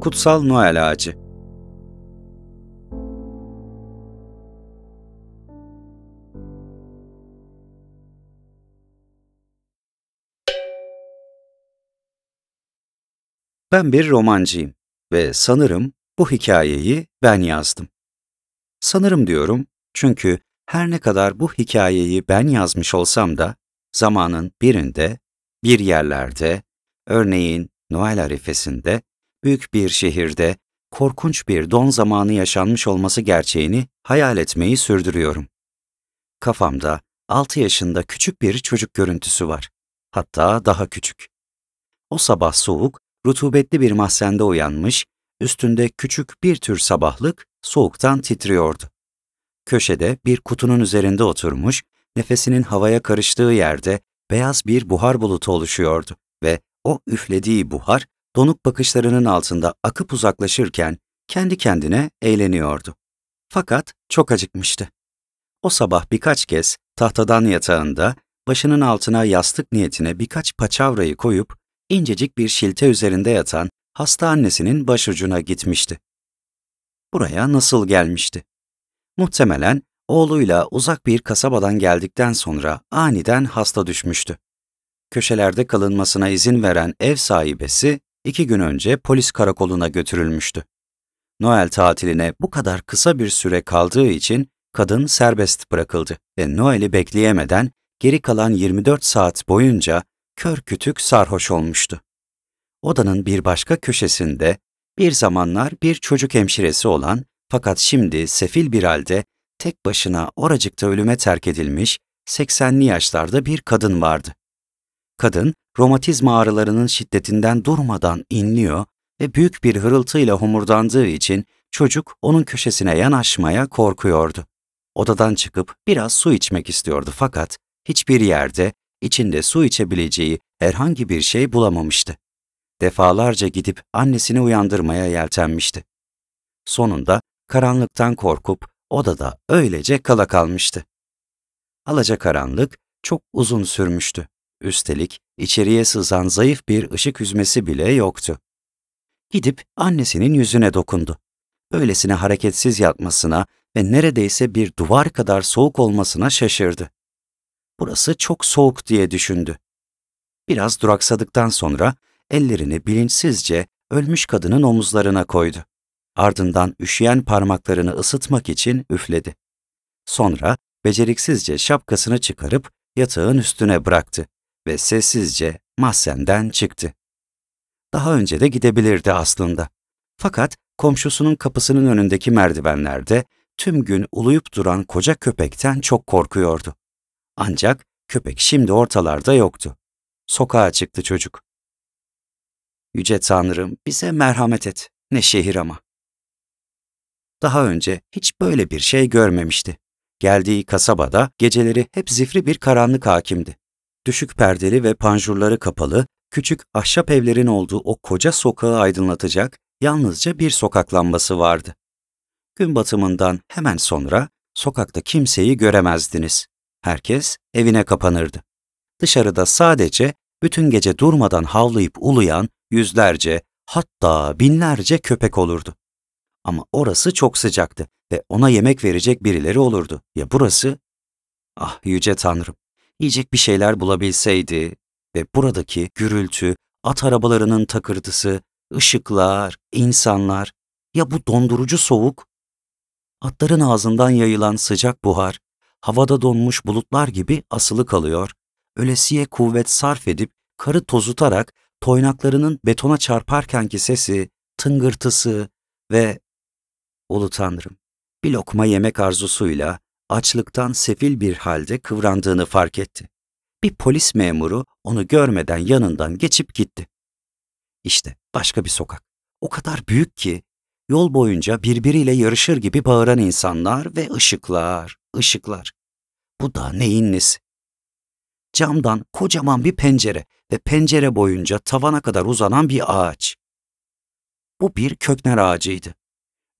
Kutsal Noel Ağacı Ben bir romancıyım ve sanırım bu hikayeyi ben yazdım. Sanırım diyorum çünkü her ne kadar bu hikayeyi ben yazmış olsam da zamanın birinde, bir yerlerde, örneğin Noel arifesinde, büyük bir şehirde korkunç bir don zamanı yaşanmış olması gerçeğini hayal etmeyi sürdürüyorum. Kafamda 6 yaşında küçük bir çocuk görüntüsü var. Hatta daha küçük. O sabah soğuk, rutubetli bir mahzende uyanmış, üstünde küçük bir tür sabahlık soğuktan titriyordu. Köşede bir kutunun üzerinde oturmuş, nefesinin havaya karıştığı yerde beyaz bir buhar bulutu oluşuyordu ve o üflediği buhar donuk bakışlarının altında akıp uzaklaşırken kendi kendine eğleniyordu. Fakat çok acıkmıştı. O sabah birkaç kez tahtadan yatağında başının altına yastık niyetine birkaç paçavrayı koyup incecik bir şilte üzerinde yatan hasta annesinin başucuna gitmişti. Buraya nasıl gelmişti? Muhtemelen oğluyla uzak bir kasabadan geldikten sonra aniden hasta düşmüştü. Köşelerde kalınmasına izin veren ev sahibesi iki gün önce polis karakoluna götürülmüştü. Noel tatiline bu kadar kısa bir süre kaldığı için kadın serbest bırakıldı ve Noel'i bekleyemeden geri kalan 24 saat boyunca kör kütük sarhoş olmuştu. Odanın bir başka köşesinde bir zamanlar bir çocuk hemşiresi olan fakat şimdi sefil bir halde tek başına oracıkta ölüme terk edilmiş 80'li yaşlarda bir kadın vardı. Kadın, romatizma ağrılarının şiddetinden durmadan inliyor ve büyük bir hırıltıyla homurdandığı için çocuk onun köşesine yanaşmaya korkuyordu. Odadan çıkıp biraz su içmek istiyordu fakat hiçbir yerde içinde su içebileceği herhangi bir şey bulamamıştı. Defalarca gidip annesini uyandırmaya yeltenmişti. Sonunda karanlıktan korkup odada öylece kala kalmıştı. Alacakaranlık çok uzun sürmüştü. Üstelik içeriye sızan zayıf bir ışık hüzmesi bile yoktu. Gidip annesinin yüzüne dokundu. Öylesine hareketsiz yatmasına ve neredeyse bir duvar kadar soğuk olmasına şaşırdı. Burası çok soğuk diye düşündü. Biraz duraksadıktan sonra ellerini bilinçsizce ölmüş kadının omuzlarına koydu. Ardından üşüyen parmaklarını ısıtmak için üfledi. Sonra beceriksizce şapkasını çıkarıp yatağın üstüne bıraktı ve sessizce mahzenden çıktı. Daha önce de gidebilirdi aslında. Fakat komşusunun kapısının önündeki merdivenlerde tüm gün uluyup duran koca köpekten çok korkuyordu. Ancak köpek şimdi ortalarda yoktu. Sokağa çıktı çocuk. Yüce Tanrım bize merhamet et, ne şehir ama. Daha önce hiç böyle bir şey görmemişti. Geldiği kasabada geceleri hep zifri bir karanlık hakimdi. Düşük perdeli ve panjurları kapalı, küçük ahşap evlerin olduğu o koca sokağı aydınlatacak yalnızca bir sokak lambası vardı. Gün batımından hemen sonra sokakta kimseyi göremezdiniz. Herkes evine kapanırdı. Dışarıda sadece bütün gece durmadan havlayıp uluyan yüzlerce, hatta binlerce köpek olurdu. Ama orası çok sıcaktı ve ona yemek verecek birileri olurdu. Ya burası? Ah yüce Tanrım, yiyecek bir şeyler bulabilseydi ve buradaki gürültü, at arabalarının takırtısı, ışıklar, insanlar, ya bu dondurucu soğuk? Atların ağzından yayılan sıcak buhar, havada donmuş bulutlar gibi asılı kalıyor, ölesiye kuvvet sarf edip karı tozutarak toynaklarının betona çarparkenki sesi, tıngırtısı ve Ulu Tanrım, bir lokma yemek arzusuyla açlıktan sefil bir halde kıvrandığını fark etti. Bir polis memuru onu görmeden yanından geçip gitti. İşte başka bir sokak. O kadar büyük ki yol boyunca birbiriyle yarışır gibi bağıran insanlar ve ışıklar, ışıklar. Bu da neyin nesi? Camdan kocaman bir pencere ve pencere boyunca tavana kadar uzanan bir ağaç. Bu bir kökner ağacıydı.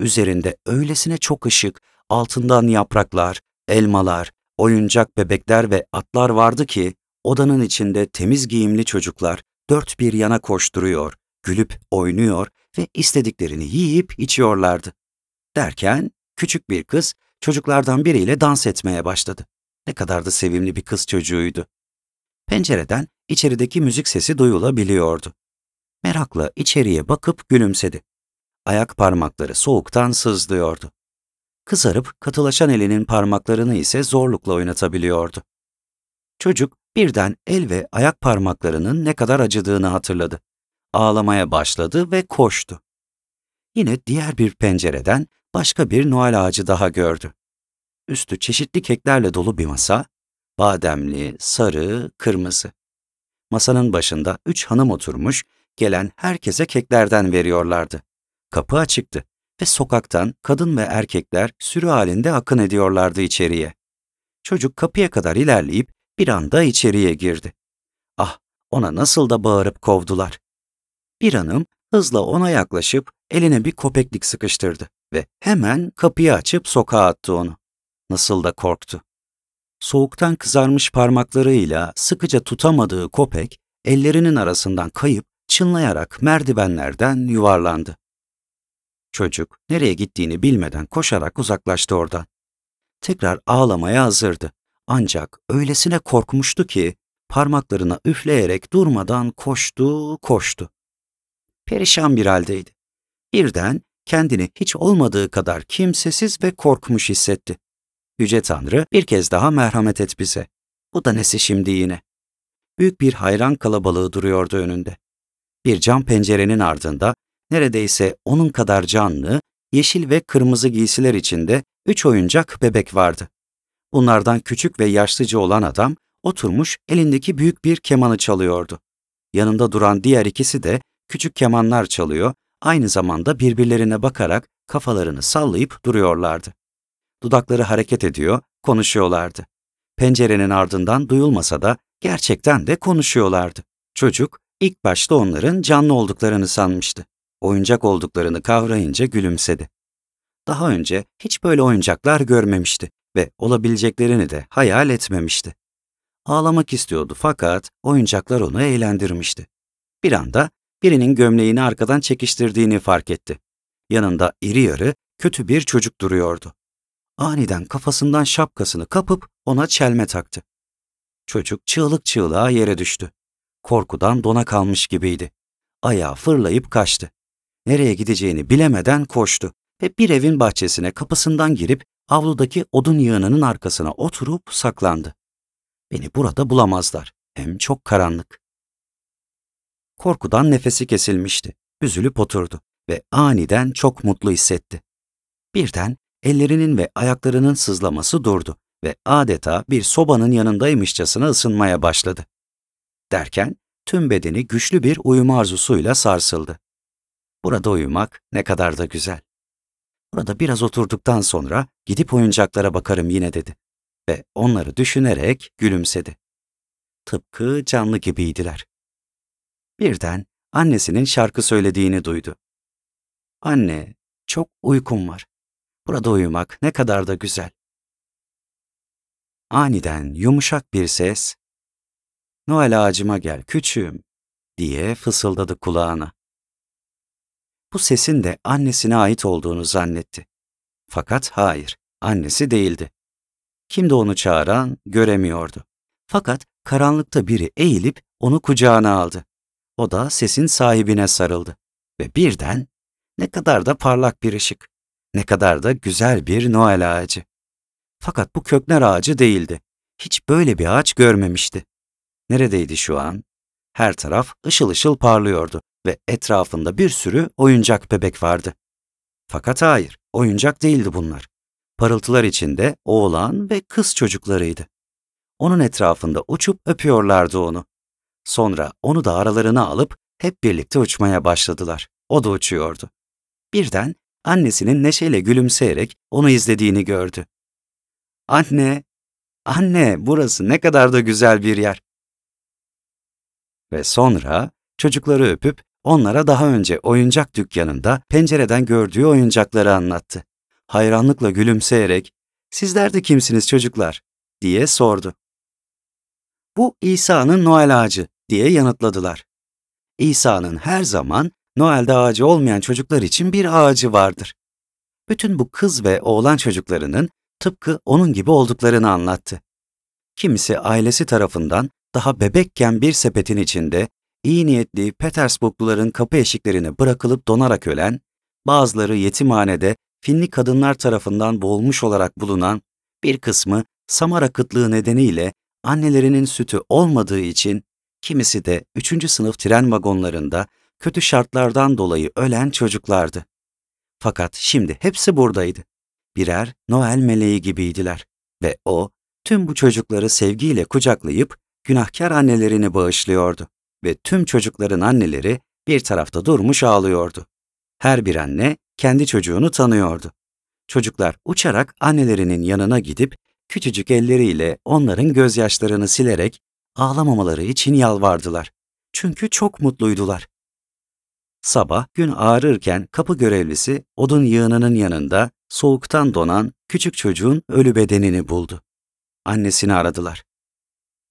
Üzerinde öylesine çok ışık, altından yapraklar, elmalar, oyuncak bebekler ve atlar vardı ki odanın içinde temiz giyimli çocuklar dört bir yana koşturuyor, gülüp oynuyor, ve istediklerini yiyip içiyorlardı. Derken küçük bir kız çocuklardan biriyle dans etmeye başladı. Ne kadar da sevimli bir kız çocuğuydu. Pencereden içerideki müzik sesi duyulabiliyordu. Merakla içeriye bakıp gülümsedi. Ayak parmakları soğuktan sızlıyordu. Kızarıp katılaşan elinin parmaklarını ise zorlukla oynatabiliyordu. Çocuk birden el ve ayak parmaklarının ne kadar acıdığını hatırladı. Ağlamaya başladı ve koştu. Yine diğer bir pencereden başka bir Noel ağacı daha gördü. Üstü çeşitli keklerle dolu bir masa, bademli, sarı, kırmızı. Masanın başında üç hanım oturmuş, gelen herkese keklerden veriyorlardı. Kapı açıktı ve sokaktan kadın ve erkekler sürü halinde akın ediyorlardı içeriye. Çocuk kapıya kadar ilerleyip bir anda içeriye girdi. Ah, ona nasıl da bağırıp kovdular. Bir hanım hızla ona yaklaşıp eline bir kopeklik sıkıştırdı ve hemen kapıyı açıp sokağa attı onu. Nasıl da korktu. Soğuktan kızarmış parmaklarıyla sıkıca tutamadığı kopek ellerinin arasından kayıp çınlayarak merdivenlerden yuvarlandı. Çocuk nereye gittiğini bilmeden koşarak uzaklaştı oradan. Tekrar ağlamaya hazırdı. Ancak öylesine korkmuştu ki parmaklarına üfleyerek durmadan koştu, koştu. Perişan bir haldeydi. Birden kendini hiç olmadığı kadar kimsesiz ve korkmuş hissetti. Yüce Tanrı bir kez daha merhamet et bize. Bu da nesi şimdi yine? Büyük bir hayran kalabalığı duruyordu önünde. Bir cam pencerenin ardında neredeyse onun kadar canlı, yeşil ve kırmızı giysiler içinde üç oyuncak bebek vardı. Bunlardan küçük ve yaşlıca olan adam oturmuş elindeki büyük bir kemanı çalıyordu. Yanında duran diğer ikisi de küçük kemanlar çalıyor, aynı zamanda birbirlerine bakarak kafalarını sallayıp duruyorlardı. Dudakları hareket ediyor, konuşuyorlardı. Pencerenin ardından duyulmasa da gerçekten de konuşuyorlardı. Çocuk ilk başta onların canlı olduklarını sanmıştı. Oyuncak olduklarını kavrayınca gülümsedi. Daha önce hiç böyle oyuncaklar görmemişti ve olabileceklerini de hayal etmemişti. Ağlamak istiyordu fakat oyuncaklar onu eğlendirmişti. Bir anda birinin gömleğini arkadan çekiştirdiğini fark etti. Yanında iri yarı, kötü bir çocuk duruyordu. Aniden kafasından şapkasını kapıp ona çelme taktı. Çocuk çığlık çığlığa yere düştü. Korkudan dona kalmış gibiydi. Ayağı fırlayıp kaçtı. Nereye gideceğini bilemeden koştu ve bir evin bahçesine kapısından girip avludaki odun yığınının arkasına oturup saklandı. Beni burada bulamazlar. Hem çok karanlık. Korkudan nefesi kesilmişti. Üzülüp oturdu ve aniden çok mutlu hissetti. Birden ellerinin ve ayaklarının sızlaması durdu ve adeta bir sobanın yanındaymışçasına ısınmaya başladı. Derken tüm bedeni güçlü bir uyuma arzusuyla sarsıldı. Burada uyumak ne kadar da güzel. Burada biraz oturduktan sonra gidip oyuncaklara bakarım yine dedi ve onları düşünerek gülümsedi. Tıpkı canlı gibiydiler. Birden annesinin şarkı söylediğini duydu. Anne, çok uykum var. Burada uyumak ne kadar da güzel. Aniden yumuşak bir ses, Noel ağacıma gel küçüğüm, diye fısıldadı kulağına. Bu sesin de annesine ait olduğunu zannetti. Fakat hayır, annesi değildi. Kimdi onu çağıran göremiyordu. Fakat karanlıkta biri eğilip onu kucağına aldı. O da sesin sahibine sarıldı. Ve birden ne kadar da parlak bir ışık, ne kadar da güzel bir Noel ağacı. Fakat bu kökler ağacı değildi. Hiç böyle bir ağaç görmemişti. Neredeydi şu an? Her taraf ışıl ışıl parlıyordu ve etrafında bir sürü oyuncak bebek vardı. Fakat hayır, oyuncak değildi bunlar. Parıltılar içinde oğlan ve kız çocuklarıydı. Onun etrafında uçup öpüyorlardı onu. Sonra onu da aralarına alıp hep birlikte uçmaya başladılar. O da uçuyordu. Birden annesinin neşeyle gülümseyerek onu izlediğini gördü. Anne, anne burası ne kadar da güzel bir yer. Ve sonra çocukları öpüp onlara daha önce oyuncak dükkanında pencereden gördüğü oyuncakları anlattı. Hayranlıkla gülümseyerek, ''Sizler de kimsiniz çocuklar?'' diye sordu. ''Bu İsa'nın Noel ağacı.'' diye yanıtladılar. İsa'nın her zaman Noel'de ağacı olmayan çocuklar için bir ağacı vardır. Bütün bu kız ve oğlan çocuklarının tıpkı onun gibi olduklarını anlattı. Kimisi ailesi tarafından daha bebekken bir sepetin içinde iyi niyetli Petersburgluların kapı eşiklerine bırakılıp donarak ölen, bazıları yetimhanede Finli kadınlar tarafından boğulmuş olarak bulunan, bir kısmı Samara kıtlığı nedeniyle annelerinin sütü olmadığı için, kimisi de üçüncü sınıf tren vagonlarında kötü şartlardan dolayı ölen çocuklardı. Fakat şimdi hepsi buradaydı. Birer Noel meleği gibiydiler ve o tüm bu çocukları sevgiyle kucaklayıp günahkar annelerini bağışlıyordu ve tüm çocukların anneleri bir tarafta durmuş ağlıyordu. Her bir anne kendi çocuğunu tanıyordu. Çocuklar uçarak annelerinin yanına gidip küçücük elleriyle onların gözyaşlarını silerek ağlamamaları için yalvardılar. Çünkü çok mutluydular. Sabah gün ağrırken kapı görevlisi odun yığınının yanında soğuktan donan küçük çocuğun ölü bedenini buldu. Annesini aradılar.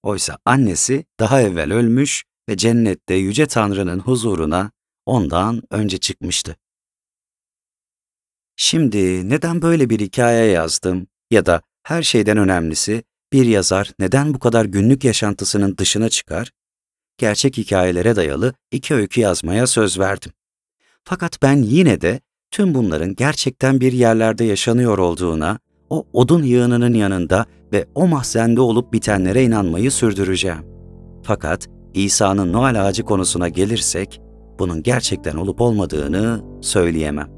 Oysa annesi daha evvel ölmüş ve cennette Yüce Tanrı'nın huzuruna ondan önce çıkmıştı. Şimdi neden böyle bir hikaye yazdım ya da her şeyden önemlisi bir yazar neden bu kadar günlük yaşantısının dışına çıkar? Gerçek hikayelere dayalı iki öykü yazmaya söz verdim. Fakat ben yine de tüm bunların gerçekten bir yerlerde yaşanıyor olduğuna, o odun yığınının yanında ve o mahzende olup bitenlere inanmayı sürdüreceğim. Fakat İsa'nın Noel ağacı konusuna gelirsek, bunun gerçekten olup olmadığını söyleyemem.